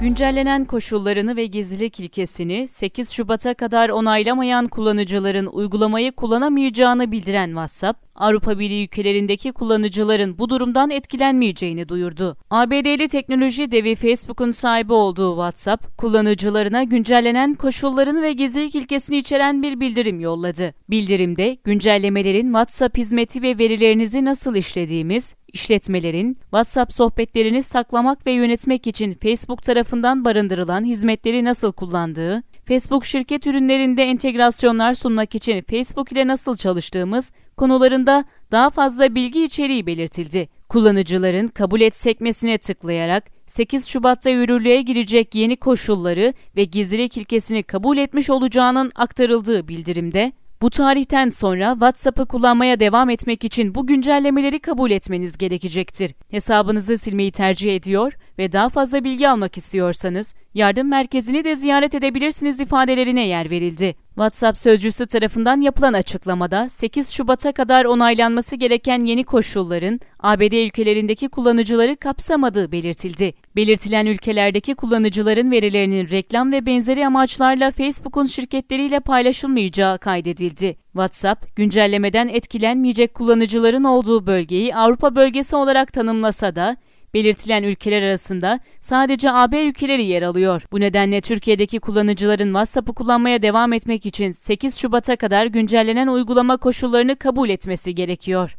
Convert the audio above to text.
Güncellenen koşullarını ve gizlilik ilkesini 8 Şubat'a kadar onaylamayan kullanıcıların uygulamayı kullanamayacağını bildiren WhatsApp, Avrupa Birliği ülkelerindeki kullanıcıların bu durumdan etkilenmeyeceğini duyurdu. ABD'li teknoloji devi Facebook'un sahibi olduğu WhatsApp, kullanıcılarına güncellenen koşullarını ve gizlilik ilkesini içeren bir bildirim yolladı. Bildirimde güncellemelerin WhatsApp hizmeti ve verilerinizi nasıl işlediğimiz, işletmelerin WhatsApp sohbetlerini saklamak ve yönetmek için Facebook tarafından barındırılan hizmetleri nasıl kullandığı, Facebook şirket ürünlerinde entegrasyonlar sunmak için Facebook ile nasıl çalıştığımız konularında daha fazla bilgi içeriği belirtildi. Kullanıcıların kabul et sekmesine tıklayarak 8 Şubat'ta yürürlüğe girecek yeni koşulları ve gizlilik ilkesini kabul etmiş olacağının aktarıldığı bildirimde, bu tarihten sonra WhatsApp'ı kullanmaya devam etmek için bu güncellemeleri kabul etmeniz gerekecektir. Hesabınızı silmeyi tercih ediyor ve daha fazla bilgi almak istiyorsanız yardım merkezini de ziyaret edebilirsiniz ifadelerine yer verildi. WhatsApp sözcüsü tarafından yapılan açıklamada 8 Şubat'a kadar onaylanması gereken yeni koşulların ABD ülkelerindeki kullanıcıları kapsamadığı belirtildi. Belirtilen ülkelerdeki kullanıcıların verilerinin reklam ve benzeri amaçlarla Facebook'un şirketleriyle paylaşılmayacağı kaydedildi. WhatsApp, güncellemeden etkilenmeyecek kullanıcıların olduğu bölgeyi Avrupa bölgesi olarak tanımlasa da Belirtilen ülkeler arasında sadece AB ülkeleri yer alıyor. Bu nedenle Türkiye'deki kullanıcıların WhatsApp'ı kullanmaya devam etmek için 8 Şubat'a kadar güncellenen uygulama koşullarını kabul etmesi gerekiyor.